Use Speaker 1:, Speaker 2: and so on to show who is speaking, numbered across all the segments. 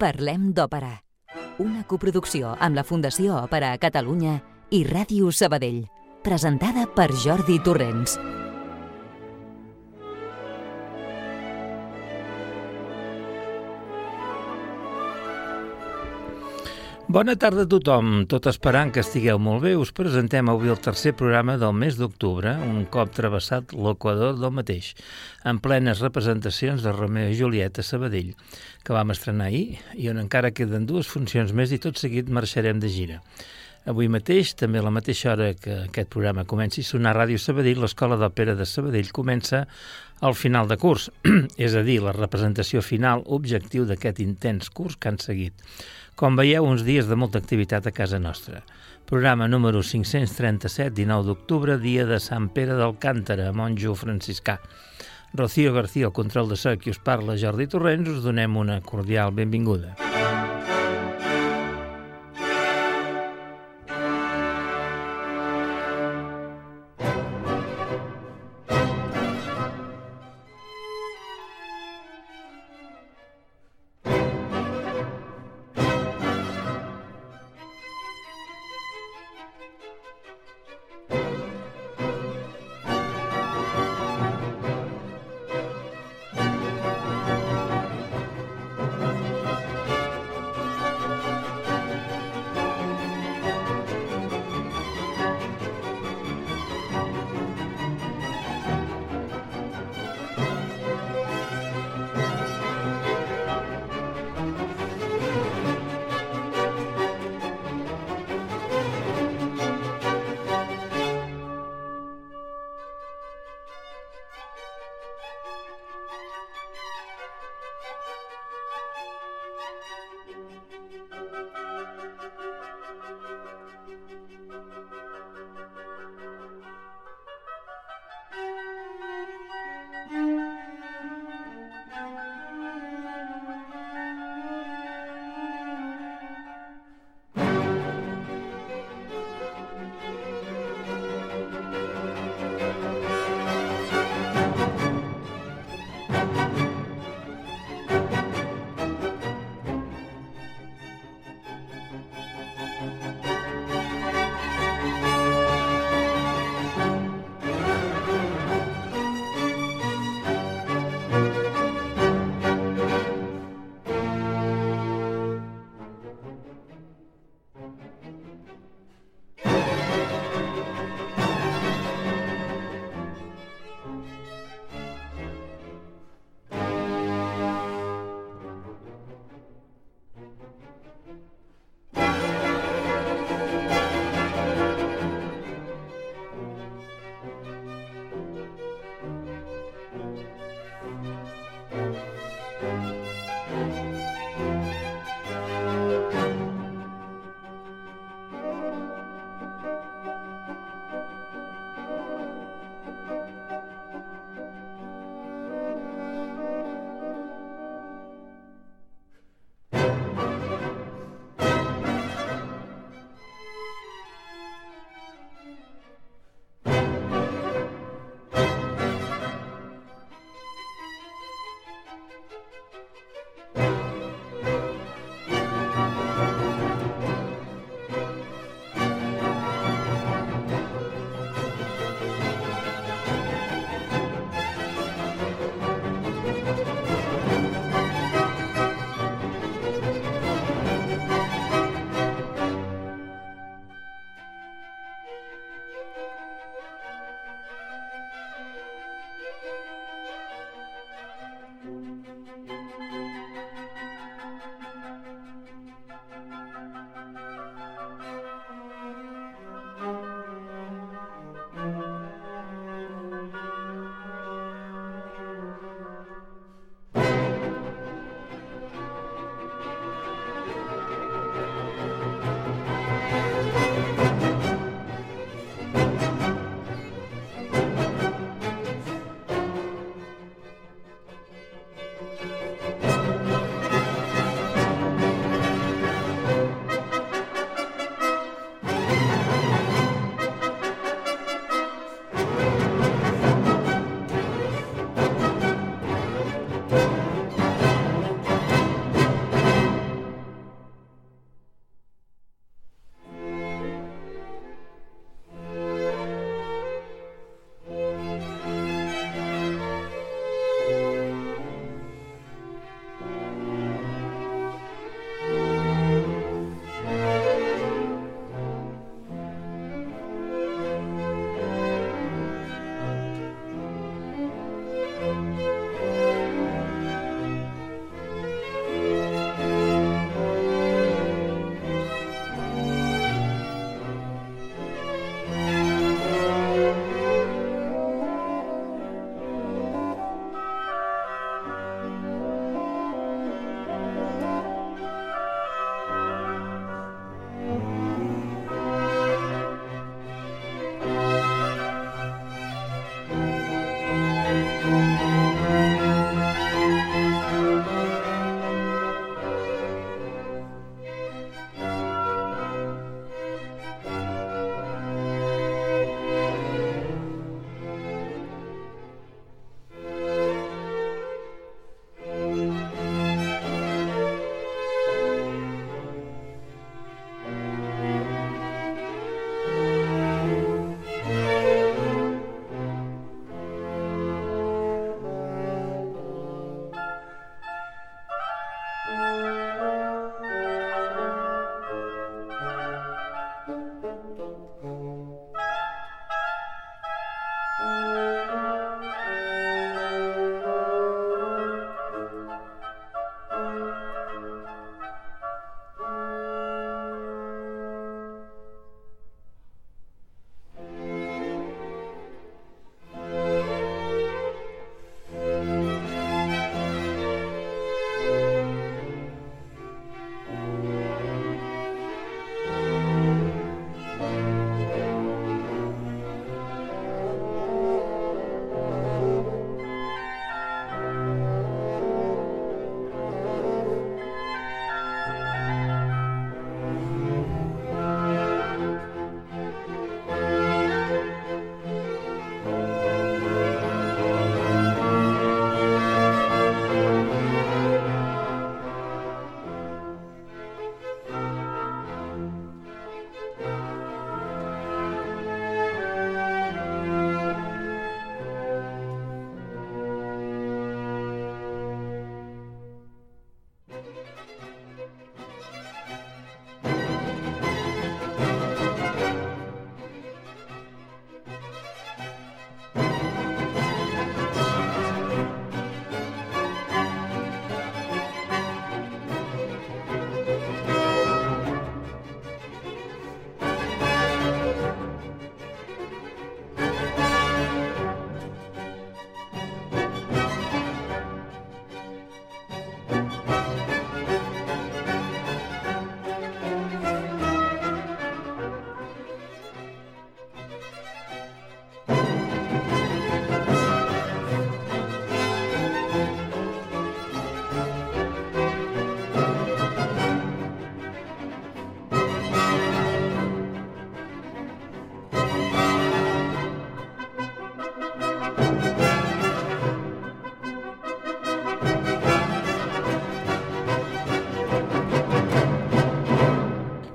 Speaker 1: Parlem d'Òpera, una coproducció amb la Fundació Òpera a Catalunya i Ràdio Sabadell, presentada per Jordi Torrents.
Speaker 2: Bona tarda a tothom. Tot esperant que estigueu molt bé, us presentem avui el tercer programa del mes d'octubre, un cop travessat l'equador del mateix, en plenes representacions de Romeo i Julieta Sabadell, que vam estrenar ahir i on encara queden dues funcions més i tot seguit marxarem de gira. Avui mateix, també a la mateixa hora que aquest programa comenci a sonar a Ràdio Sabadell, l'Escola d'Òpera de Sabadell comença al final de curs, és a dir, la representació final objectiu d'aquest intens curs que han seguit. Com veieu, uns dies de molta activitat a casa nostra. Programa número 537, 19 d'octubre, dia de Sant Pere d'Alcàntara, monjo franciscà. Rocío García, el control de so, qui us parla, Jordi Torrents, us donem una cordial benvinguda.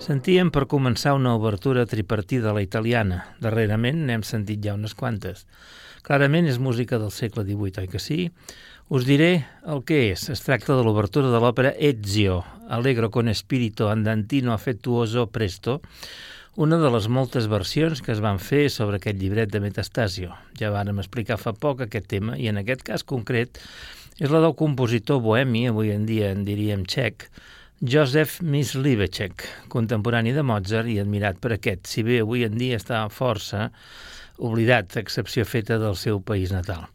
Speaker 2: Sentíem per començar una obertura tripartida a la italiana. Darrerament n'hem sentit ja unes quantes. Clarament és música del segle XVIII, oi que sí? Us diré el que és. Es tracta de l'obertura de l'òpera Ezio, Allegro con spirito andantino affettuoso presto, una de les moltes versions que es van fer sobre aquest llibret de Metastasio. Ja vàrem explicar fa poc aquest tema i en aquest cas concret és la del compositor bohemi, avui en dia en diríem txec, Josef Mysliveček, contemporani de Mozart i admirat per aquest, si bé avui en dia està força oblidat, excepció feta del seu país natal.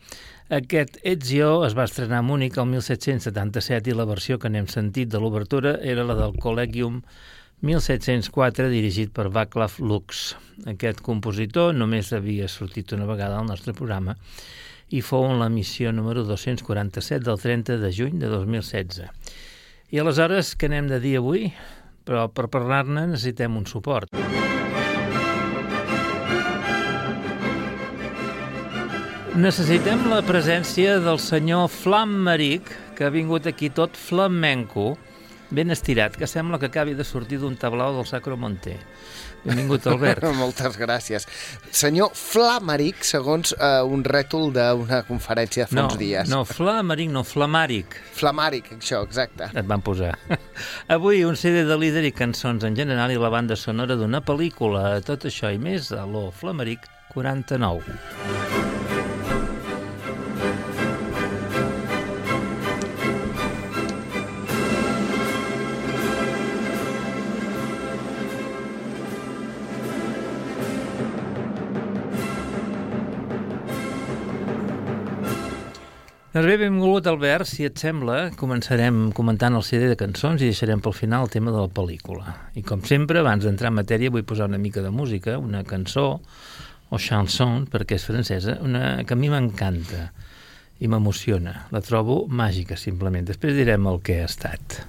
Speaker 2: Aquest Ezio es va estrenar a Múnich el 1777 i la versió que n'hem sentit de l'obertura era la del Collegium 1704, dirigit per Václav Lux. Aquest compositor només havia sortit una vegada al nostre programa i fou en l'emissió número 247 del 30 de juny de 2016. I aleshores, què n'hem de dir avui? Però per parlar-ne necessitem un suport. Necessitem la presència del senyor Flammeric, que ha vingut aquí tot flamenco, ben estirat, que sembla que acabi de sortir d'un tablau del Sacro Monte. Benvingut, Albert.
Speaker 3: Moltes gràcies. Senyor Flamaric, segons uh, un rètol d'una conferència de fa
Speaker 2: no,
Speaker 3: uns dies.
Speaker 2: No, Flamaric, no, Flamàric.
Speaker 3: Flamàric, això, exacte.
Speaker 2: Et van posar. Avui un CD de líder i cançons en general i la banda sonora d'una pel·lícula. Tot això i més a l'O Flamaric 49. Doncs bé, benvolgut Albert, si et sembla, començarem comentant el CD de cançons i deixarem pel final el tema de la pel·lícula. I com sempre, abans d'entrar en matèria, vull posar una mica de música, una cançó, o chanson, perquè és francesa, una que a mi m'encanta i m'emociona. La trobo màgica, simplement. Després direm el que ha estat.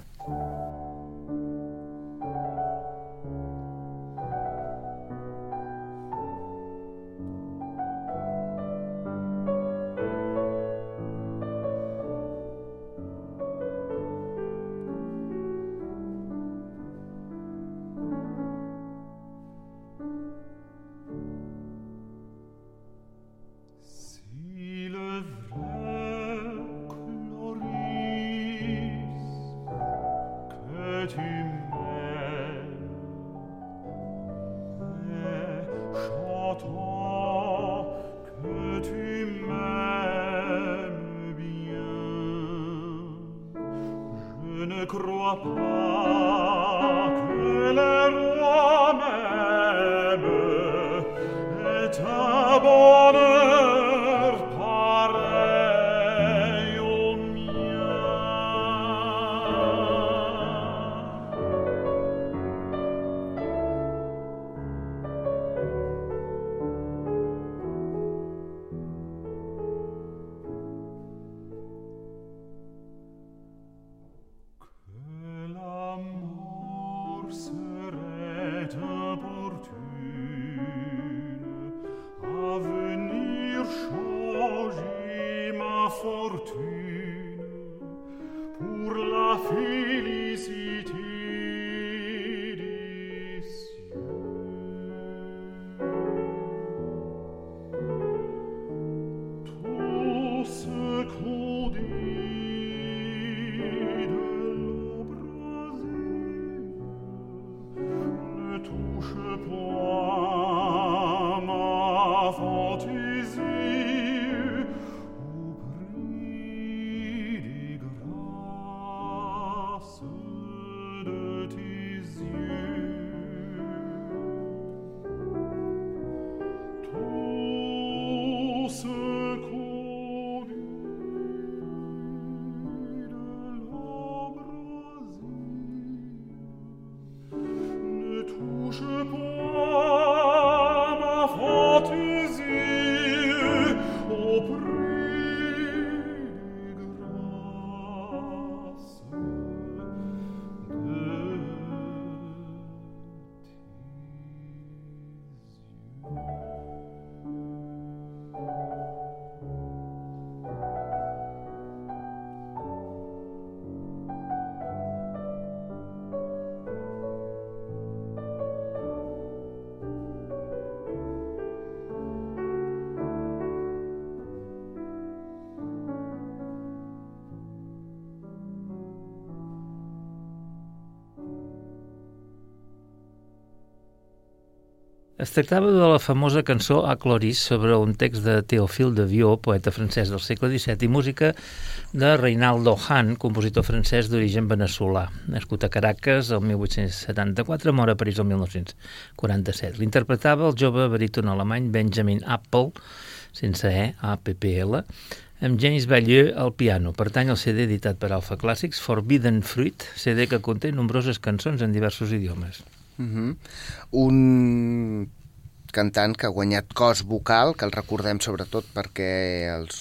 Speaker 4: Es tractava de la famosa cançó A Cloris sobre un text de Théophile de Viau, poeta francès del segle XVII, i música de Reinaldo Hahn, compositor francès d'origen veneçolà. Nascut a Caracas el 1874, mor a París el 1947. L'interpretava el jove baríton alemany Benjamin Apple, sense E, A-P-P-L, amb James Bayeux al piano. Pertany al CD editat per Alpha Classics, Forbidden Fruit, CD que conté nombroses cançons en diversos idiomes.
Speaker 3: Uh -huh. Un cantant que ha guanyat cos vocal, que el recordem sobretot perquè els,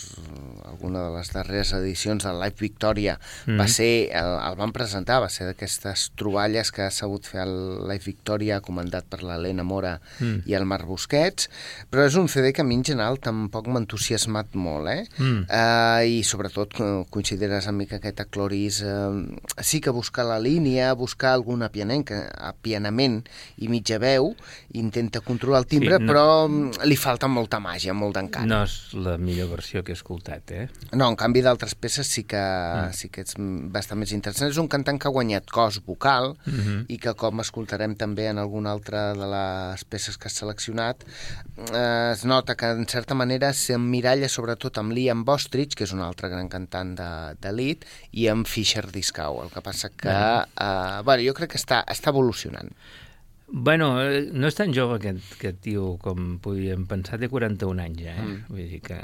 Speaker 3: alguna de les darreres edicions del Live Victoria mm. va ser, el, el van presentar, va ser d'aquestes troballes que ha sabut fer el Live Victoria comandat per l'Helena Mora mm. i el Marc Busquets, però és un CD que a mi en general tampoc m'ha entusiasmat molt, eh? Mm. Uh, I sobretot consideres a mi que aquest Acloris uh, sí que busca la línia, busca algun apianament i mitja veu, intenta controlar el timbre, sí, no, però mm, li falta molta màgia, molt d'encant.
Speaker 4: No és la millor versió que he escoltat, eh?
Speaker 3: No, en canvi d'altres peces sí que, mm. sí que és bastant més interessant. És un cantant que ha guanyat cos vocal mm -hmm. i que, com escoltarem també en alguna altra de les peces que has seleccionat, eh, es nota que, en certa manera, s'emmiralla sobretot amb Liam Bostridge, que és un altre gran cantant d'elit, de, i amb Fisher Discau. El que passa que, eh, bueno, jo crec que està, està evolucionant.
Speaker 4: Bueno, eh, no és tan jove aquest, aquest tio com podíem pensar, té 41 anys ja, eh? Mm. Vull dir que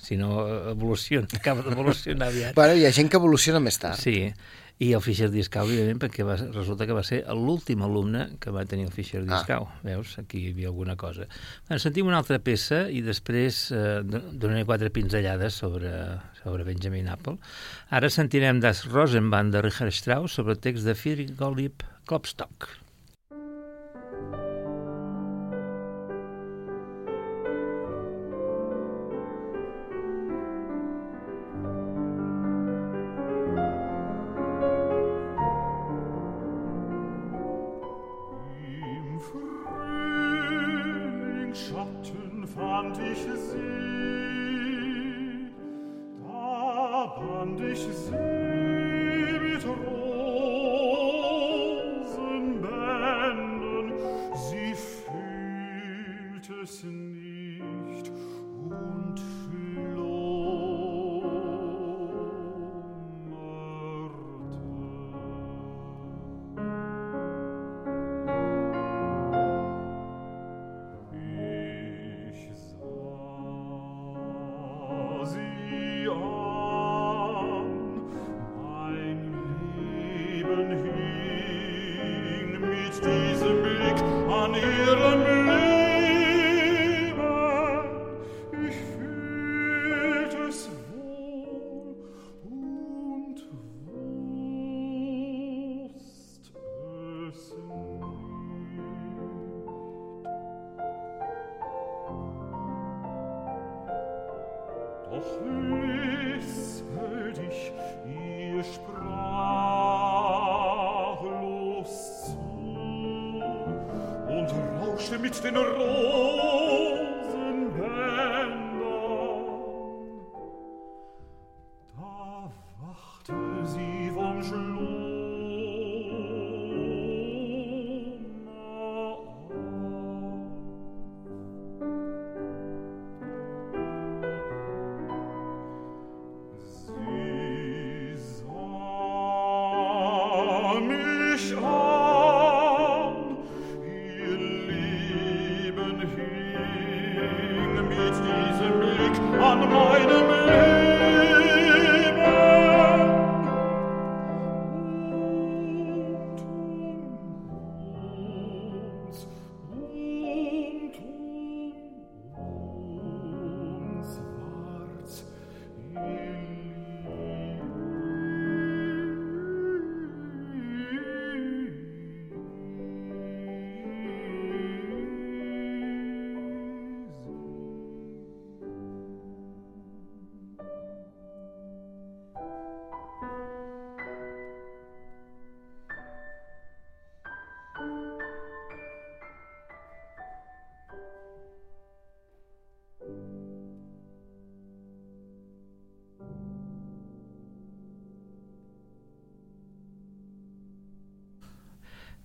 Speaker 4: si no evoluciona, acaba d'evolucionar aviat.
Speaker 3: bueno, hi ha gent que evoluciona més tard.
Speaker 4: Sí, i el Fischer Discau, evidentment, perquè va, resulta que va ser l'últim alumne que va tenir el Fischer Discau. Ah. Veus? Aquí hi havia alguna cosa. Bueno, sentim una altra peça i després eh, donaré quatre pinzellades sobre, sobre Benjamin Apple. Ara sentirem Das Rosenband de Richard Strauss sobre el text de Friedrich Gottlieb Klopstock.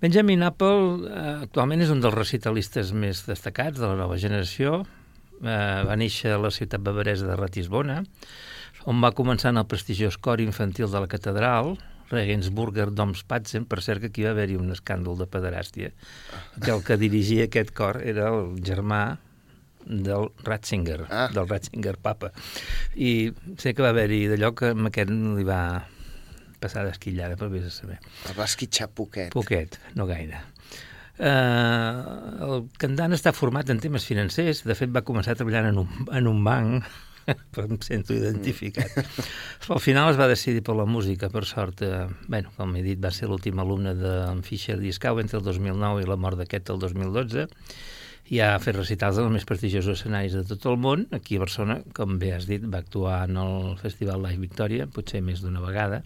Speaker 2: Benjamin Apple eh, actualment és un dels recitalistes més destacats de la nova generació. Eh, va néixer a la ciutat bavaresa de Ratisbona, on va començar en el prestigiós cor infantil de la catedral, Regensburger Domspatzen, per cert que aquí va haver-hi un escàndol de pederàstia, que el que dirigia aquest cor era el germà del Ratzinger, ah. del Ratzinger papa. I sé que va haver-hi d'allò que amb aquest li va passar d'esquillada, però vés a saber.
Speaker 3: El va esquitxar poquet.
Speaker 2: Poquet, no gaire. Uh, el cantant està format en temes financers, de fet va començar treballant en un, en un banc, però em sento identificat. Al final es va decidir per la música, per sort. Eh, bueno, com he dit, va ser l'últim alumne d'en Fischer Discau entre el 2009 i la mort d'aquest el 2012 i ha fet recitals en els més prestigiosos escenaris de tot el món. Aquí a Barcelona, com bé has dit, va actuar en el Festival Live Victòria, potser més d'una vegada,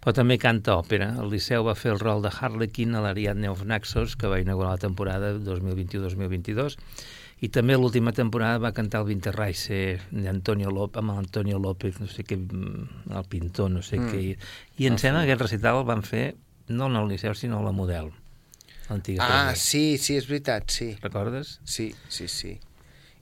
Speaker 2: però també canta òpera. El Liceu va fer el rol de Harlequin a l'Ariadne of Naxos, que va inaugurar la temporada 2021-2022, i també l'última temporada va cantar el Winterreise d'Antonio López, amb l'Antonio López, no sé què, el pintor, no sé mm. què. I em ah, sembla que aquest recital el van fer no en el Liceu, sinó a la Model
Speaker 3: l'antiga Ah, presó. sí, sí, és veritat, sí.
Speaker 2: Recordes?
Speaker 3: Sí, sí, sí.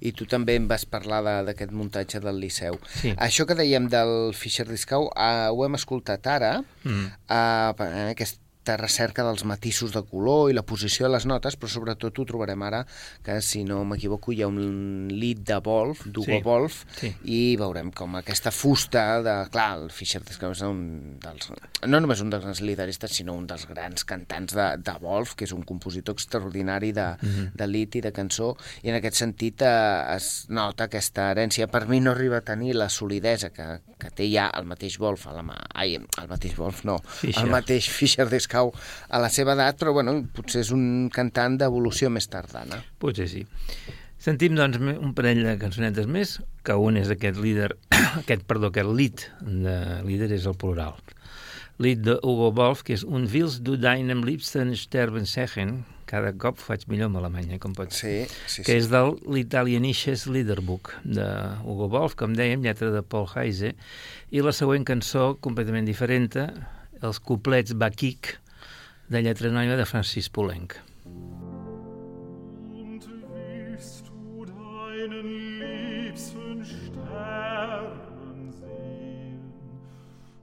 Speaker 3: I tu també em vas parlar d'aquest muntatge del Liceu.
Speaker 2: Sí.
Speaker 3: Això que dèiem del Fischer Discau, uh, ho hem escoltat ara, mm. uh, en aquest aquesta recerca dels matisos de color i la posició de les notes, però sobretot ho trobarem ara que, si no m'equivoco, hi ha un lit de Wolf, d'Hugo sí. Wolf, sí. i veurem com aquesta fusta de... Clar, el Fischer és un dels... No només un dels lideristes, sinó un dels grans cantants de, de Wolf, que és un compositor extraordinari de, mm -hmm. de lit i de cançó, i en aquest sentit eh, es nota aquesta herència. Per mi no arriba a tenir la solidesa que, que té ja el mateix Wolf a la mà... Ai, el mateix Wolf, no. Fischer. El mateix Fischer Discount cau a la seva edat, però bueno, potser és un cantant d'evolució més tardana.
Speaker 2: Potser sí. Sentim, doncs, un parell de cançonetes més, que un és aquest líder, aquest, perdó, aquest lead, de líder és el plural. Lead de Hugo Wolf, que és Un Wils du deinem liebsten sterben segen, cada cop faig millor amb Alemanya, com pot
Speaker 3: ser, sí, sí,
Speaker 2: que
Speaker 3: sí.
Speaker 2: és del l'Italienisches Liederbuch de Hugo Wolf, com dèiem, lletra de Paul Heise, i la següent cançó, completament diferent, els couplets Bakik, de lletra anònima de Francis Poulenc. Und wirst du deinen liebsten sterben sehen,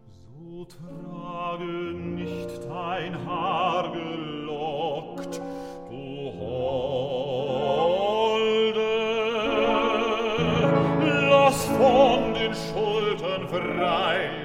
Speaker 2: so trage nicht dein Haar gelockt, du Holde, lass von den Schultern frei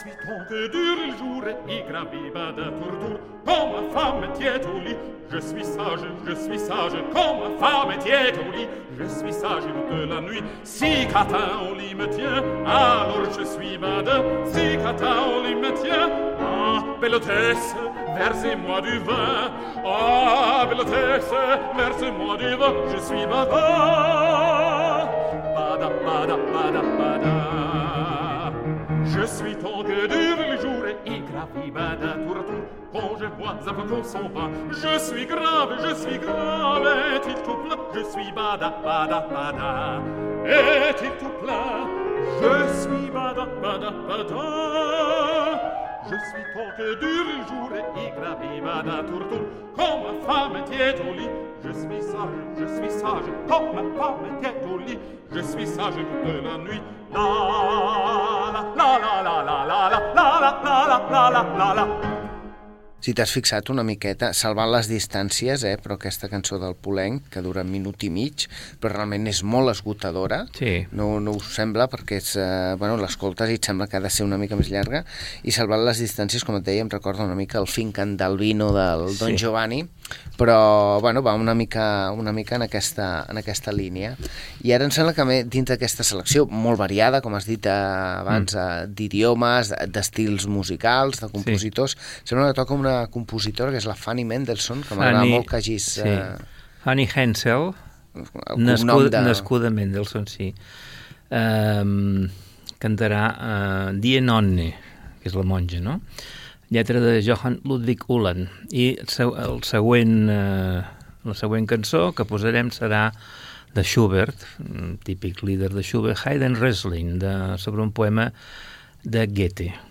Speaker 4: Ton que dure le jour et gravé bas de tour Comme ma femme tiède au lit, je suis sage, je suis sage. Comme ma femme tiède au lit, je suis sage toute la nuit. Si catin au lit me tient, alors je suis bade. Si catin au lit me tient, ah, belle versez-moi du vin. Ah, belle versez-moi du vin, je suis bada. Bada, bada, bada, bada. Je suis tant que dure les jours et gravi bada tour à. Quand je vois un peu qu'on s'en va, je suis grave, je suis grave, est-il tout plein Je suis bada, bada, bada. Est-il tout plein Je suis bada, bada, bada. Je suis tant que dure le jour et gravi bada tour. Quand ma femme est au lit, je suis sage, je suis sage. Quand ma femme est au lit, je suis sage toute la nuit. La la la la la la la la la la la la la la
Speaker 3: Si t'has fixat una miqueta, salvant les distàncies, eh, però aquesta cançó del Polenc, que dura un minut i mig, però realment és molt esgotadora,
Speaker 2: sí.
Speaker 3: no, no us sembla, perquè és, eh, bueno, l'escoltes i et sembla que ha de ser una mica més llarga, i salvant les distàncies, com et deia, em recorda una mica el Fincan d'Alvino del Don sí. Giovanni, però bueno, va una mica, una mica en, aquesta, en aquesta línia. I ara em sembla que dins d'aquesta selecció, molt variada, com has dit eh, abans, mm. Eh, d'idiomes, d'estils musicals, de compositors, sí. sembla que toca una compositora, que és la Fanny Mendelssohn, que m'agrada molt que hagis...
Speaker 2: Sí. Uh... Fanny Hensel, nascuda, de... nascuda Mendelssohn, sí. Um, cantarà uh, Die Nonne, que és la monja, no? Lletra de Johann Ludwig Uhland. I el següent, uh, la següent cançó que posarem serà de Schubert, típic líder de Schubert, Haydn Wrestling, de, sobre un poema de Goethe.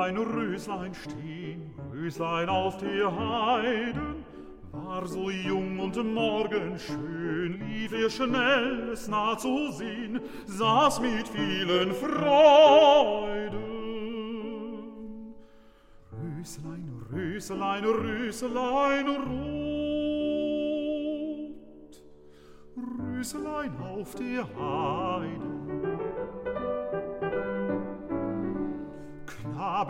Speaker 4: Knab, ein Röslein stehen, Röslein auf der Heiden, war so jung und morgen schön, lief er schnell, es nah zu sehen, saß mit vielen Freuden. Röslein, Röslein, Röslein, rot, Röslein auf der Heiden,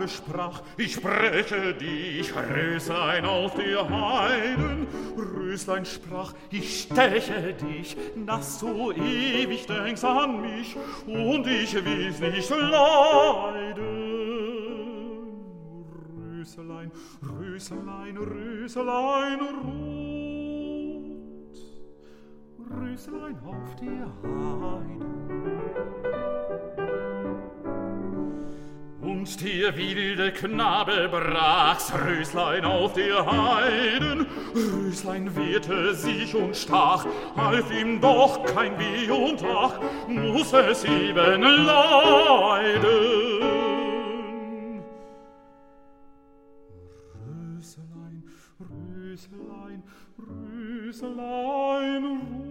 Speaker 4: Knabe sprach, ich spreche dich, Röslein auf der Heiden. Röslein sprach, ich steche dich, dass du ewig denkst an mich, und ich will's nicht leiden. Röslein, Röslein, Röslein, rot, Röslein auf der Heide. Und der wilde Knabe brach's Röslein auf der Heiden. Röslein wehrte sich und stach, half ihm doch kein Weh und ach, muss es eben leiden. Röslein, Röslein, Röslein, rot,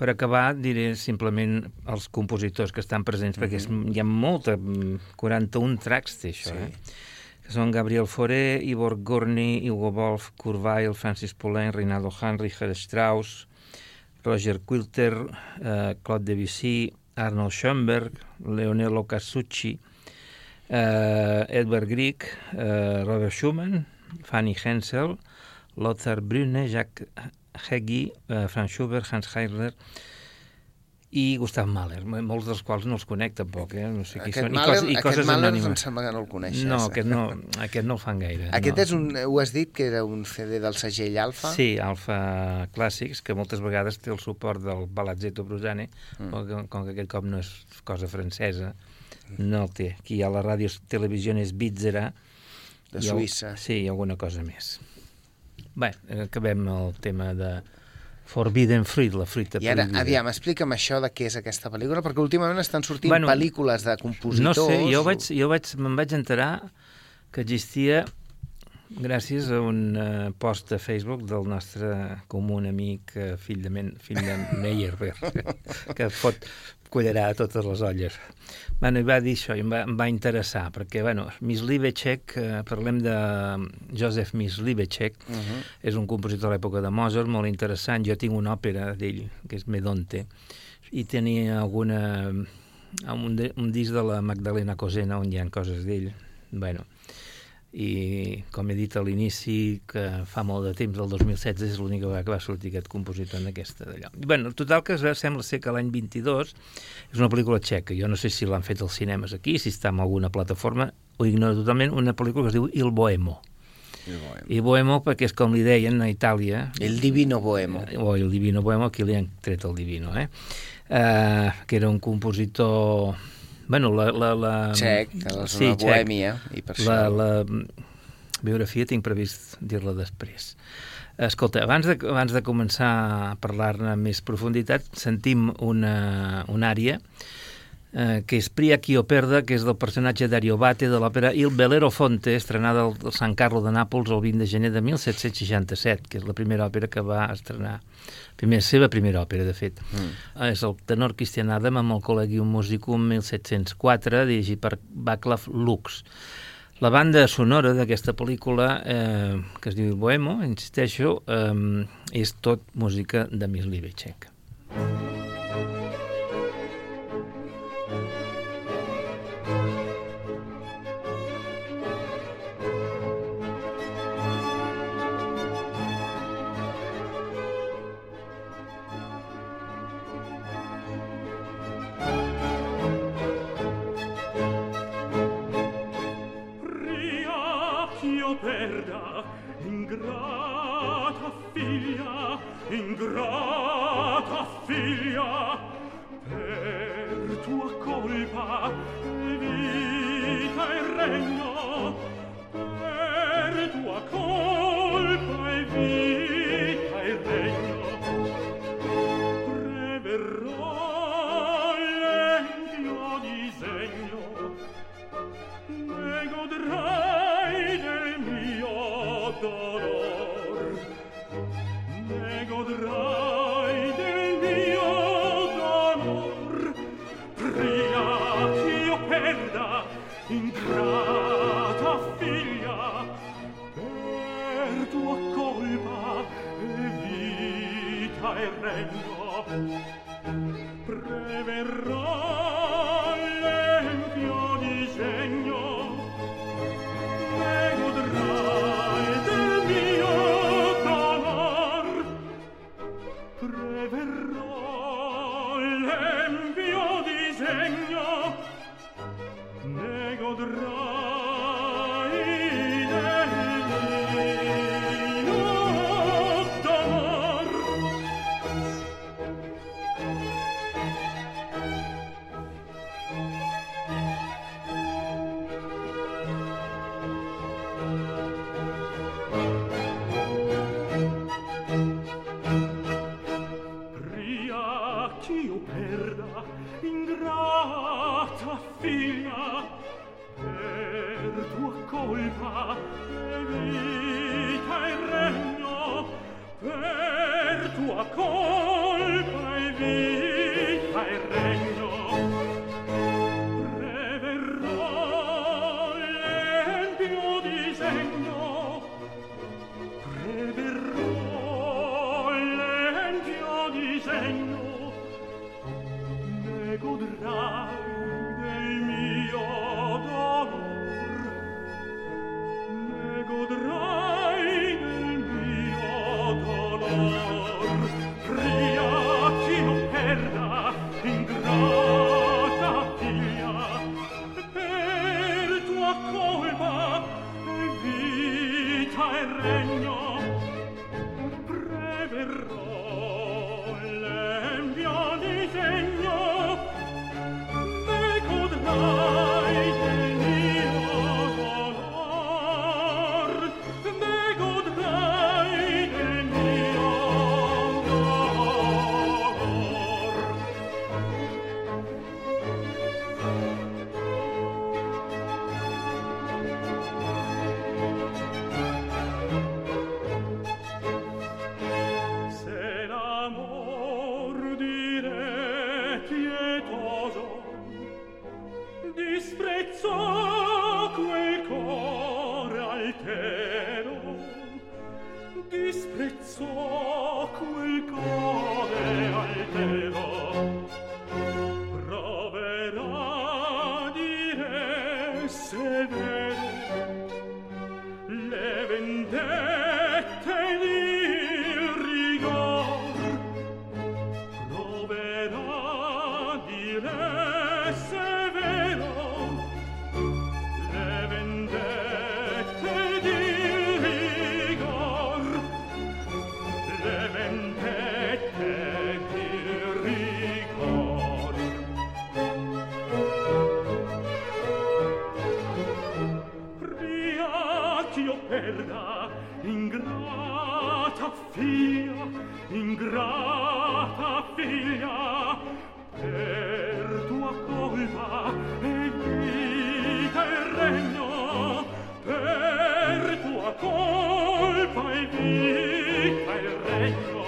Speaker 2: Per acabar, diré simplement els compositors que estan presents, perquè és, hi ha molta, mm, 41 tracks té això,
Speaker 3: Sí.
Speaker 2: eh? que són Gabriel Fauré, Ivor Gurney, Hugo Wolf, Weill, Francis Poulenc, Rinaldo Hahn, Richard Strauss, Roger Quilter, eh, Claude Debussy, Arnold Schoenberg, Leonello Casucci, eh, Edward Grieg, eh, Robert Schumann, Fanny Hensel, Lothar Brune, Jacques Heggie, eh, Franz Schubert, Hans Heidler i Gustav Mahler, molts dels quals no els conec tampoc, eh? no sé qui
Speaker 3: Aquest
Speaker 2: són,
Speaker 3: Mahler,
Speaker 2: i, cos, i
Speaker 3: aquest
Speaker 2: coses
Speaker 3: Mahler em
Speaker 2: anònimes.
Speaker 3: sembla que no el coneixes.
Speaker 2: No,
Speaker 3: eh?
Speaker 2: aquest no, aquest no el fan gaire.
Speaker 3: Aquest
Speaker 2: no.
Speaker 3: és un... Ho has dit que era un CD del segell Alfa?
Speaker 2: Sí, Alfa Clàssics, que moltes vegades té el suport del Palazzetto Brusane, mm. però que, com que aquest cop no és cosa francesa, no el té. Aquí a la ràdio televisió és Bitzera.
Speaker 3: De
Speaker 2: i
Speaker 3: Suïssa.
Speaker 2: Sí, i alguna cosa més. Bé, acabem el tema de Forbidden Fruit, la fruita
Speaker 3: I ara,
Speaker 2: prohibida.
Speaker 3: aviam, explica'm això de què és aquesta pel·lícula, perquè últimament estan sortint
Speaker 2: Bueno,
Speaker 3: pel·lícules de compositors...
Speaker 2: No sé, jo, vaig, jo vaig, me'n vaig enterar que existia gràcies a un uh, post a Facebook del nostre comú amic, uh, fill de, Men, fill de Meyerbeer, que fot collarà a totes les olles. Bueno, i va dir això, i em va, em va interessar, perquè, bueno, Myslivecek, eh, parlem de Joseph Myslivecek,
Speaker 3: Uh -huh.
Speaker 2: és un compositor de l'època de Mozart, molt interessant. Jo tinc una òpera d'ell, que és Medonte, i tenia alguna... un, de, un disc de la Magdalena Cosena on hi ha coses d'ell. Bueno, i com he dit a l'inici, que fa molt de temps, del 2016, és l'única vegada que va sortir aquest compositor en aquesta d'allò. Bueno, total que sembla ser que l'any 22 és una pel·lícula txeca, jo no sé si l'han fet als cinemes aquí, si està en alguna plataforma, ho ignoro totalment, una pel·lícula que es diu Il Bohemo. I Bohemo perquè és com li deien a Itàlia,
Speaker 3: El Divino Bohemo.
Speaker 2: o el Divino Bohemo, aquí li han tret el Divino, eh? Uh, que era un compositor... Bueno, la... la, la
Speaker 3: Txec, de la zona
Speaker 2: txec.
Speaker 3: bohèmia, i per
Speaker 2: La,
Speaker 3: això...
Speaker 2: la biografia tinc previst dir-la després. Escolta, abans de, abans de començar a parlar-ne amb més profunditat, sentim una, una àrea eh, que és Pria Chio Perda, que és del personatge d'Ariobate de l'òpera Il Belero Fonte, estrenada al al San Carlo de Nàpols el 20 de gener de 1767, que és la primera òpera que va estrenar. Primera, seva primera òpera, de fet. Mm. És el tenor Christian Adam amb el Collegium Musicum 1704, dirigit per Václav Lux. La banda sonora d'aquesta pel·lícula, eh, que es diu Bohemo, insisteixo, eh, és tot música de Myslivecek.
Speaker 4: Pria ingrata figlia per tua colpa vita e regno per tua colpa e vita amata figlia per tua colpa è vita il regno per tua colpa è vita il regno.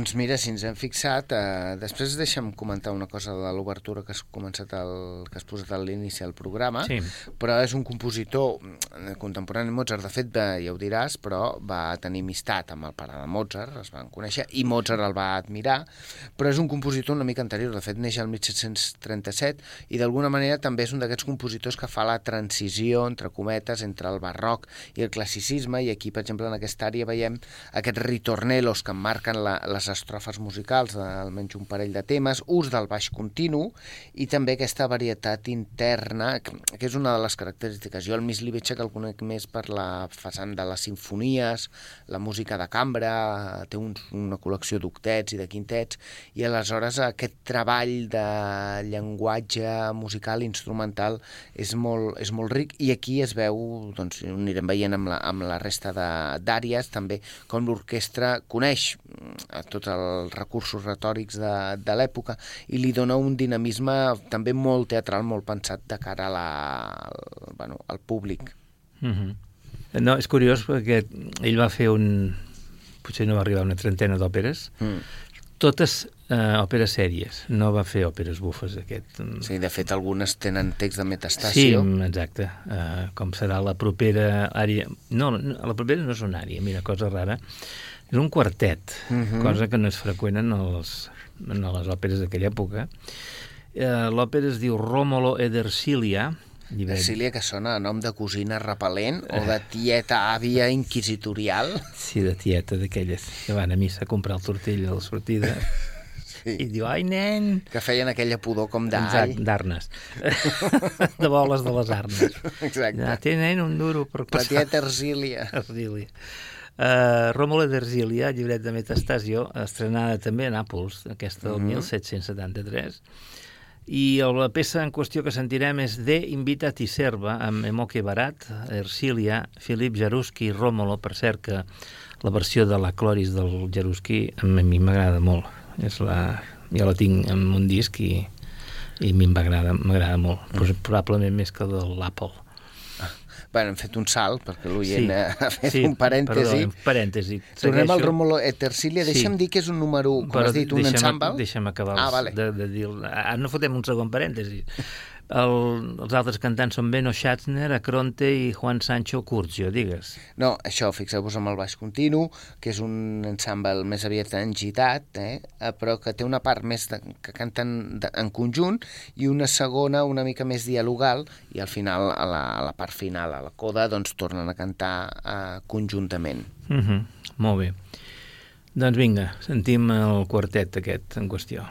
Speaker 3: Doncs mira, si ens hem fixat, eh, després deixa'm comentar una cosa de l'obertura que has començat el, que has posat a l'inici del programa,
Speaker 2: Sí.
Speaker 3: però és un compositor mm, contemporani Mozart, de fet, va, ja ho diràs, però va tenir amistat amb el pare de Mozart, es van conèixer, i Mozart el va admirar, però és un compositor una mica anterior, de fet neix el 1737, i d'alguna manera també és un d'aquests compositors que fa la transició, entre cometes, entre el barroc i el classicisme, i aquí, per exemple, en aquesta àrea veiem aquests ritornelos que marquen la, les estrofes musicals d'almenys un parell de temes, ús del baix continu i també aquesta varietat interna, que, és una de les característiques. Jo el Miss que el conec més per la façana de les sinfonies, la música de cambra, té un, una col·lecció d'octets i de quintets, i aleshores aquest treball de llenguatge musical, instrumental, és molt, és molt ric, i aquí es veu, doncs ho anirem veient amb la, amb la resta d'àrees, també com l'orquestra coneix mm, tots els recursos retòrics de, de l'època i li dona un dinamisme també molt teatral, molt pensat de cara a la, al, bueno, al públic.
Speaker 2: Mm -hmm. No, és curiós perquè ell va fer un... potser no va arribar a una trentena d'òperes,
Speaker 3: Mm.
Speaker 2: totes eh, òperes sèries, no va fer òperes bufes aquest.
Speaker 3: Sí, de fet, algunes tenen text de
Speaker 2: Sí,
Speaker 3: metastàcio.
Speaker 2: exacte. Uh, com serà la propera àrea... No, no, la propera no és una àrea, mira, cosa rara. És un quartet,
Speaker 3: Mhm.
Speaker 2: cosa que no és freqüent en, els, en les òperes d'aquella època. Uh, L'òpera es diu Romolo ed Ercilia,
Speaker 3: Cecília, que sona a nom de cosina repel·lent o de tieta àvia inquisitorial.
Speaker 2: Sí, de tieta d'aquelles que van a missa a comprar el tortell a la sortida
Speaker 3: Sí.
Speaker 2: i diu, ai, nen!
Speaker 3: Que feien aquella pudor com d'all.
Speaker 2: D'arnes. de boles de les arnes.
Speaker 3: Exacte.
Speaker 2: Ja, té, nen, un duro per
Speaker 3: La
Speaker 2: passar.
Speaker 3: tieta Ercília.
Speaker 2: Ercília. Uh, Rómulo d'Ercília, llibret de Metastasio, estrenada també a Nàpols, aquesta del 1773, i la peça en qüestió que sentirem és De Invita ti Serva, amb Emoque Barat, Ercília, Filip Jaruski i Rómulo, per cert que la versió de la Cloris del Jaruski a mi m'agrada molt. És la, jo la tinc en un disc i, i a mi m'agrada m'agrada molt, mm. probablement més que de l'Apple.
Speaker 3: Bueno, hem fet un salt, perquè l'oient
Speaker 2: Sí.
Speaker 3: ha fet
Speaker 2: Sí,
Speaker 3: un parèntesi.
Speaker 2: Perdó, un parèntesi.
Speaker 3: Tornem al
Speaker 2: Segueixo.
Speaker 3: Rómulo et Ercília.
Speaker 2: Sí.
Speaker 3: Deixa'm dir que és un número, com
Speaker 2: Però
Speaker 3: has dit, un
Speaker 2: deixa'm-
Speaker 3: ensemble.
Speaker 2: Deixa'm acabar
Speaker 3: Ah, vale.
Speaker 2: de, de dir... Ara no fotem un segon parèntesi. El, els altres cantants són Beno Schatzner, Acronte i Juan Sancho Curcio, digues.
Speaker 3: No, això, fixeu-vos amb el baix continu, que és un ensemble més aviat engitat, eh? eh, però que té una part més de, que canten de, en conjunt i una segona una mica més dialogal i al final, a la, a la part final, a la coda, doncs tornen a cantar eh, conjuntament.
Speaker 2: Uh -huh. Molt bé. Doncs vinga, sentim el quartet aquest en qüestió.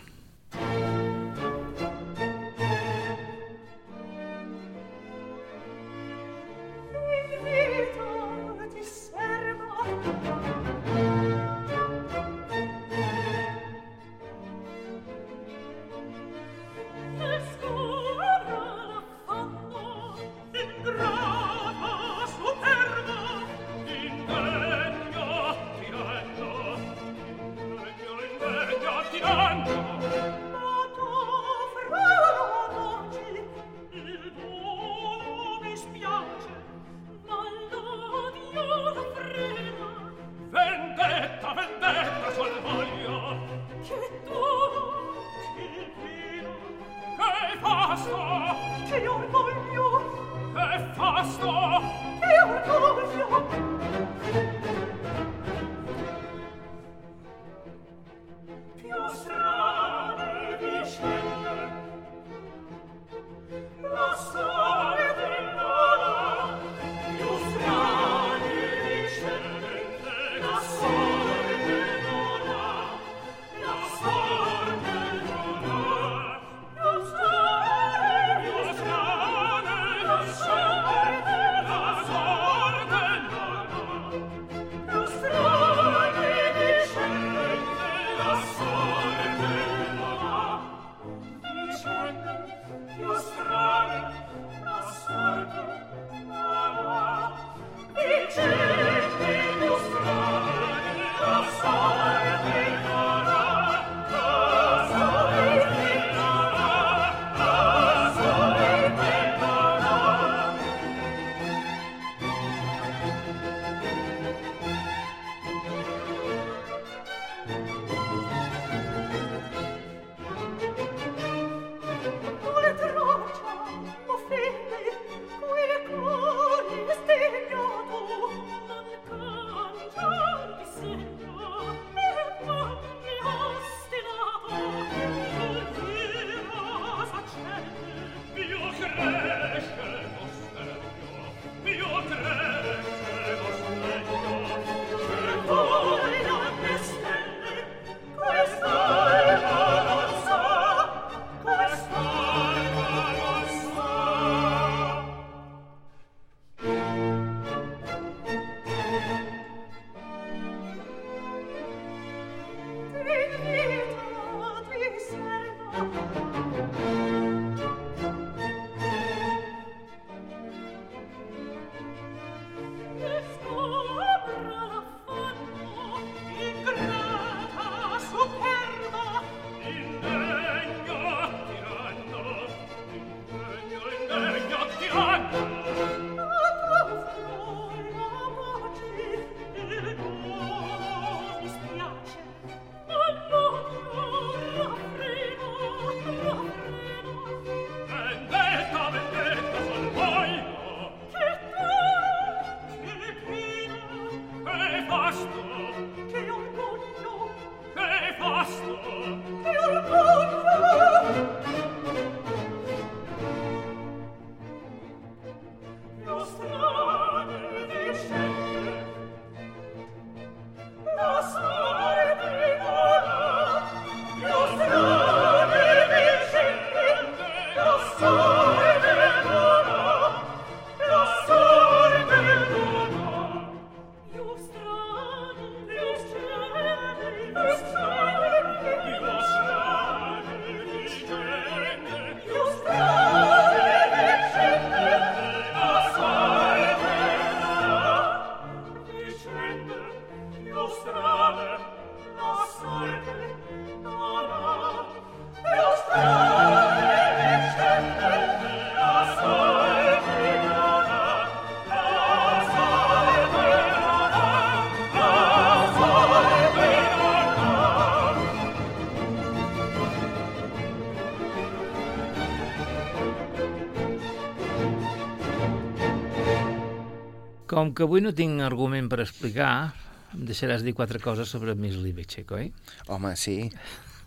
Speaker 2: Com que avui no tinc argument per explicar, em deixaràs dir quatre coses sobre Miss Libetxek, oi?
Speaker 3: Home, sí.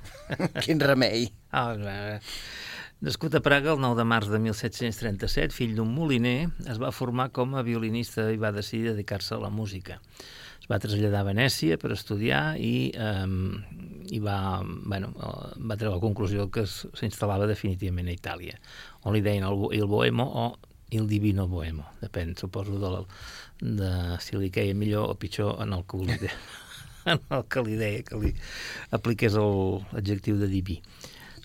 Speaker 3: Quin remei.
Speaker 2: Ah. Nascut a Praga el 9 de març de 1737, fill d'un moliner, es va formar com a violinista i va decidir dedicar-se a la música. Es va traslladar a Venècia per estudiar i, eh, i va, bueno, va treure la conclusió que s'instal·lava definitivament a Itàlia, on li deien el, el bohemo o il divino bohemo, depèn, suposo, de, la, de si li queia millor o pitjor en el que li deia, en el que li deia que li apliqués l'adjectiu de diví.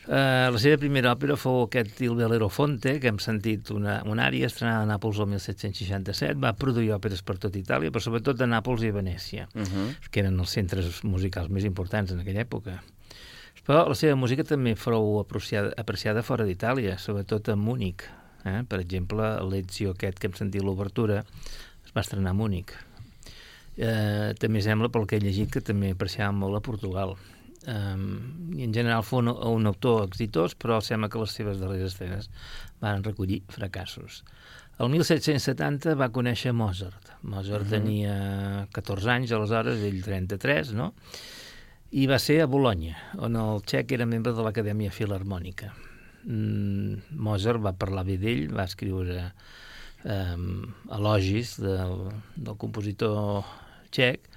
Speaker 2: Uh, la seva primera òpera fou aquest Il Belerofonte, que hem sentit una, una àrea estrenada a Nàpols el 1767. Va produir òperes per tot Itàlia, però sobretot a Nàpols i a Venècia, uh -huh. que eren els centres musicals més importants en aquella època. Però la seva música també fou apreciada, apreciada fora d'Itàlia, sobretot a Múnich. Eh? Per exemple, l'Ezio aquest que hem sentit l'obertura es va estrenar a Múnich. Eh, també sembla, pel que he llegit, que també apreciaven molt a Portugal. Um, i en general fou un, un autor exitós, però sembla que les seves darreres estrenes van recollir fracassos. El 1770 va conèixer Mozart. Mozart uh -huh. tenia 14 anys, aleshores, ell 33, no? I va ser a Bologna, on el txec era membre de l'Acadèmia Filarmònica. Mm, Mozart va parlar bé d'ell, va escriure um, elogis del, del compositor txec,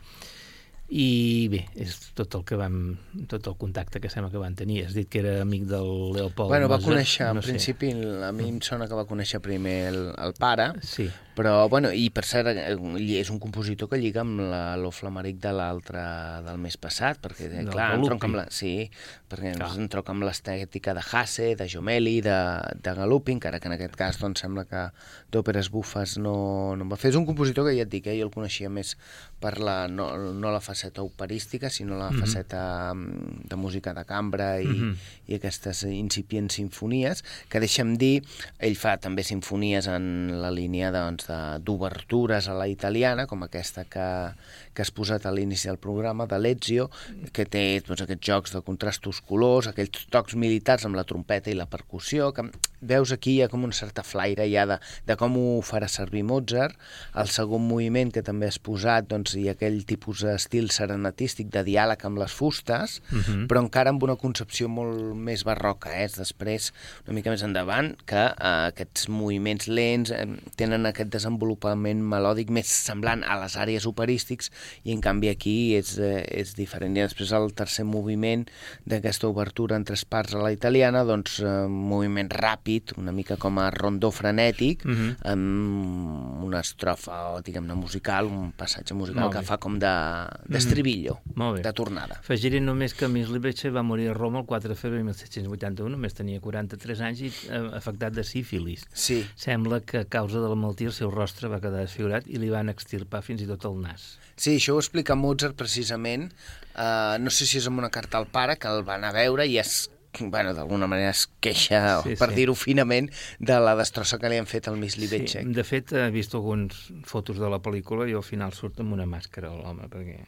Speaker 2: i bé, és tot el que vam tot el contacte que sembla que van tenir has dit que era amic del Leopold
Speaker 3: bueno, va
Speaker 2: Mozart,
Speaker 3: conèixer,
Speaker 2: no
Speaker 3: en
Speaker 2: sé.
Speaker 3: principi a mi em sona que va conèixer primer el, el pare
Speaker 2: sí,
Speaker 3: però, bueno, i per cert eh, és un compositor que lliga amb la- lo flameric de l'altre del mes passat perquè, eh,
Speaker 2: Del
Speaker 3: clar,
Speaker 2: Galuppi.
Speaker 3: entronca amb la, sí, perquè
Speaker 2: Clar.
Speaker 3: entronca amb l'estètica de Hasse, de Jomeli, de, de Galuppi, encara que en aquest cas doncs, sembla que d'òperes bufes no, no en va fer. És un compositor que ja et dic, eh, jo el coneixia més per la, no, no la faceta operística, sinó la
Speaker 2: Mhm.
Speaker 3: faceta mm, de música de cambra i,
Speaker 2: Mhm.
Speaker 3: i aquestes incipients sinfonies, que deixa'm dir, ell fa també sinfonies en la línia doncs, de- d'obertures a la italiana, com aquesta que, que has posat a l'inici del programa, de l'Ezio, que té doncs, aquests jocs de contrastos colors, aquells tocs militars amb la trompeta i la percussió, que veus aquí hi ha com una certa flaire ja de, de com ho farà servir Mozart. El segon moviment que també has posat, doncs, hi ha aquell tipus d'estil serenatístic de diàleg amb les fustes,
Speaker 2: uh -huh.
Speaker 3: però encara amb una concepció molt més barroca, eh? És després, una mica més endavant, que eh, aquests moviments lents eh, tenen aquest desenvolupament melòdic més semblant a les àrees operístics i en canvi aquí és, eh, és diferent. I després el tercer moviment d'aquesta obertura en tres parts a la italiana, doncs eh, moviments ràpids ràpid, una mica com a rondó frenètic,
Speaker 2: Mhm.
Speaker 3: mm -hmm. amb una estrofa, diguem-ne, musical, un passatge musical
Speaker 2: Molt
Speaker 3: que
Speaker 2: bé.
Speaker 3: fa com de- d'estribillo, de,
Speaker 2: Molt bé.
Speaker 3: de tornada.
Speaker 2: Afegiré només que Miss Libreche va morir a Roma el 4 de febrer de 1781, només tenia 43 anys i eh, afectat de sífilis.
Speaker 3: Sí,
Speaker 2: Sembla que a causa de la malaltia el seu rostre va quedar desfigurat i li van extirpar fins i tot el nas.
Speaker 3: sí, això ho explica Mozart precisament, uh, no sé si és amb una carta al pare, que el van a veure i es bueno, d'alguna manera es queixa,
Speaker 2: Sí,
Speaker 3: sí, per
Speaker 2: sí.
Speaker 3: dir-ho finament, de la destrossa que li han fet al Miss Libetxek.
Speaker 2: de fet, he vist algunes fotos de la pel·lícula i al final surt amb una màscara l'home, perquè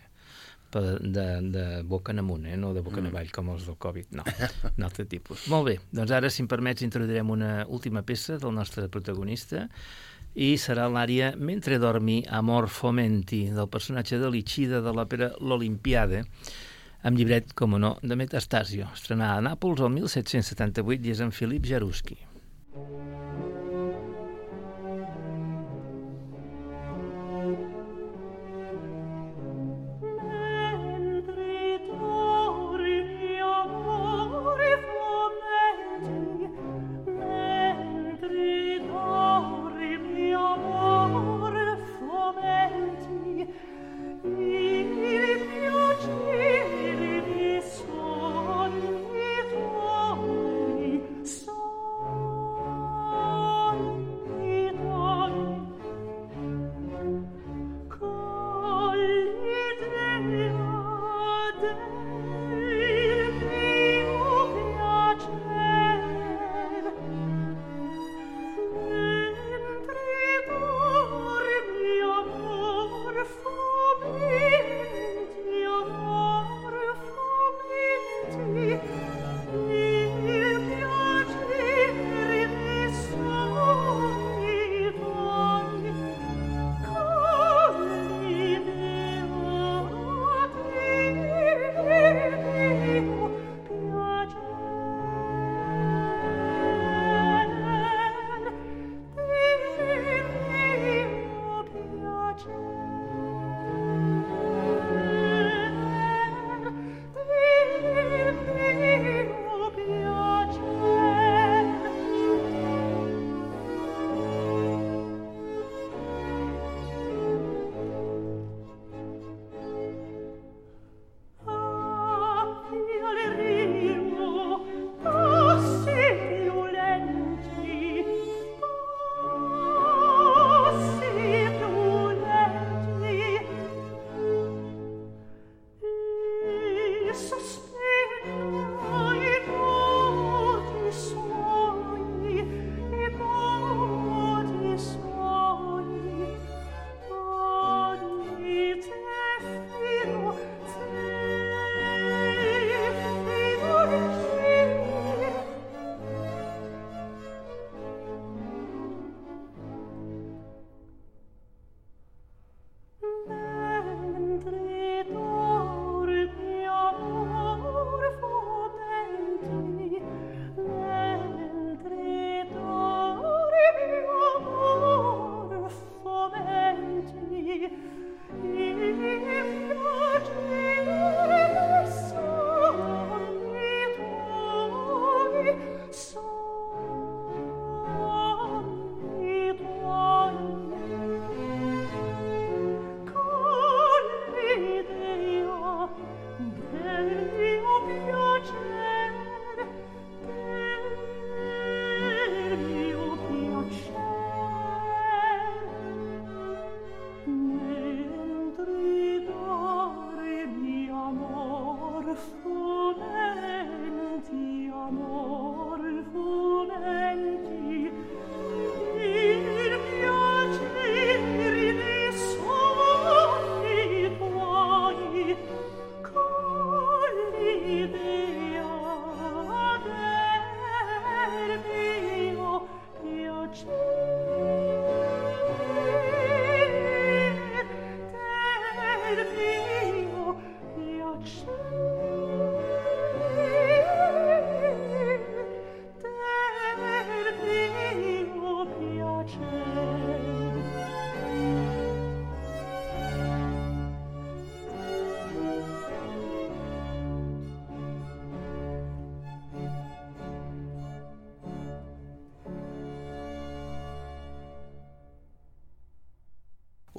Speaker 2: per- de, de boca en amunt, eh? no de boca en avall, com els del Covid, no, un altre tipus. Molt bé, doncs ara, si em permets, introduirem una última peça del nostre protagonista, i serà l'àrea Mentre dormi Amor Fomenti, del personatge de Licida de l'òpera L'Olimpiade, amb llibret, com no, de Metastasio, estrenada a Nàpols el 1778 i és en Filip Jaruski.
Speaker 5: Mentre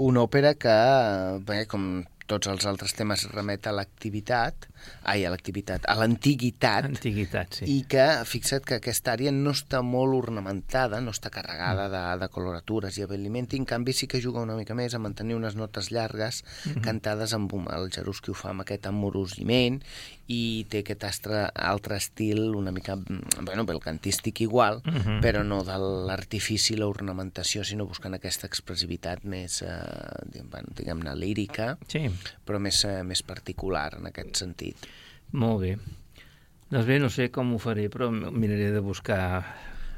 Speaker 3: Una òpera que, bé, com tots els altres temes, remet a l'activitat, ai, a l'activitat, a l'antiguitat,
Speaker 2: Antiguitat, sí.
Speaker 3: i que, fixa't que aquesta àrea no està molt ornamentada, no està carregada de, de coloratures i abelimenti, en canvi sí que juga una mica més a mantenir unes notes llargues cantades amb un, el Jaruski ho fa amb aquest amorosiment i té aquest astre, altre estil una mica, mm, bueno, bé, el cantístic igual,
Speaker 2: Mhm.
Speaker 3: però no de l'artifici, l'ornamentació, sinó buscant aquesta expressivitat més, eh, diguem-ne, lírica,
Speaker 2: Sí,
Speaker 3: però més, eh, més particular en aquest sentit.
Speaker 2: molt bé. Doncs bé, no sé com ho faré, però miraré de buscar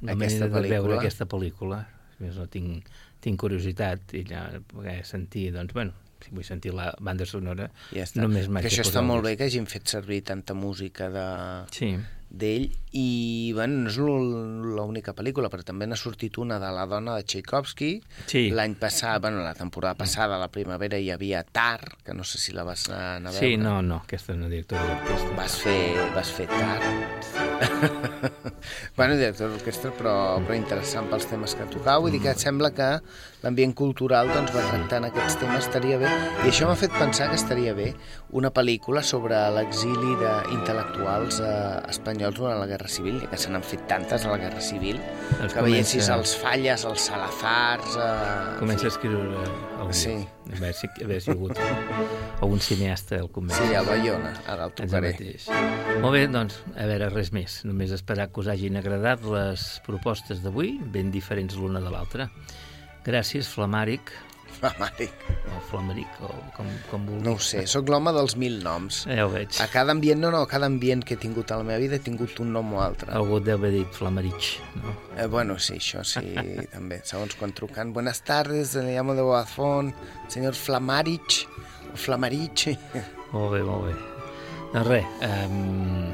Speaker 2: la
Speaker 3: Aquesta
Speaker 2: manera de veure
Speaker 3: pel·lícula.
Speaker 2: aquesta pel·lícula. A més, no tinc, tinc curiositat i ja poder sentir, doncs, bueno, si vull sentir la banda sonora,
Speaker 3: Ja està.
Speaker 2: només m'haig
Speaker 3: que això està molt bé que hagin fet servir tanta música de
Speaker 2: Sí,
Speaker 3: d'ell i bueno, no és l'ú- l'única pel·lícula però també n'ha sortit una de la dona de Tchaikovsky
Speaker 2: Sí.
Speaker 3: l'any passat, bueno, la temporada passada la primavera hi havia Tar que no sé si la vas anar a veure.
Speaker 2: Sí, no, no, aquesta és una directora d'orquestra.
Speaker 3: vas fer, vas fer Tar. Bueno, director d'orquestra però, però interessant pels temes que tocava. Vull dir que et sembla que l'ambient cultural doncs, va tractant aquests temes estaria bé. I això m'ha fet pensar que estaria bé una pel·lícula sobre l'exili d'intel·lectuals eh, espanyols durant la Guerra Civil, que se n'han fet tantes a la Guerra Civil,
Speaker 2: Doncs
Speaker 3: que veiessis
Speaker 2: comença-
Speaker 3: els Falles, els Salazars... Eh,
Speaker 2: Comença a escriure algú.
Speaker 3: Sí.
Speaker 2: A veure si, a veure si hi ha hagut algun cineasta al convent.
Speaker 3: Sí, el Bayona, ara el
Speaker 2: el mateix. Molt bé, doncs, a veure, res més. Només esperar que us hagin agradat les propostes d'avui, ben diferents l'una de l'altra. Gràcies, Flamàric,
Speaker 3: Flamàric.
Speaker 2: o Flamaric, o com, com vulguis.
Speaker 3: No ho sé, sóc l'home dels mil noms.
Speaker 2: Ja ho veig.
Speaker 3: A cada ambient, no, no, a cada ambient que he tingut a la meva vida he tingut un nom o altre.
Speaker 2: Algú deu haver dit Flamarich, no?
Speaker 3: Eh, bueno, sí, això sí, també. Segons quan trucant. Buenas tardes, le llamo de Boazón, señor Flamarich, o Flamarich.
Speaker 2: Molt bé, molt bé. Doncs res, um,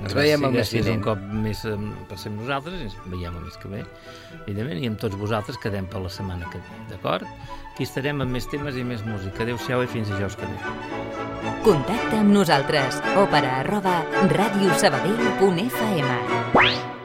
Speaker 3: Ens veiem el mes
Speaker 2: un cop més um, per ser nosaltres, i ens veiem el mes que ve, evidentment, i amb tots vosaltres quedem per la setmana que ve, d'acord? Aquí estarem amb més temes i més música. Adéu-siau i fins dijous que ve.
Speaker 1: Contacta amb nosaltres. Òpera arroba radiosabadell.fm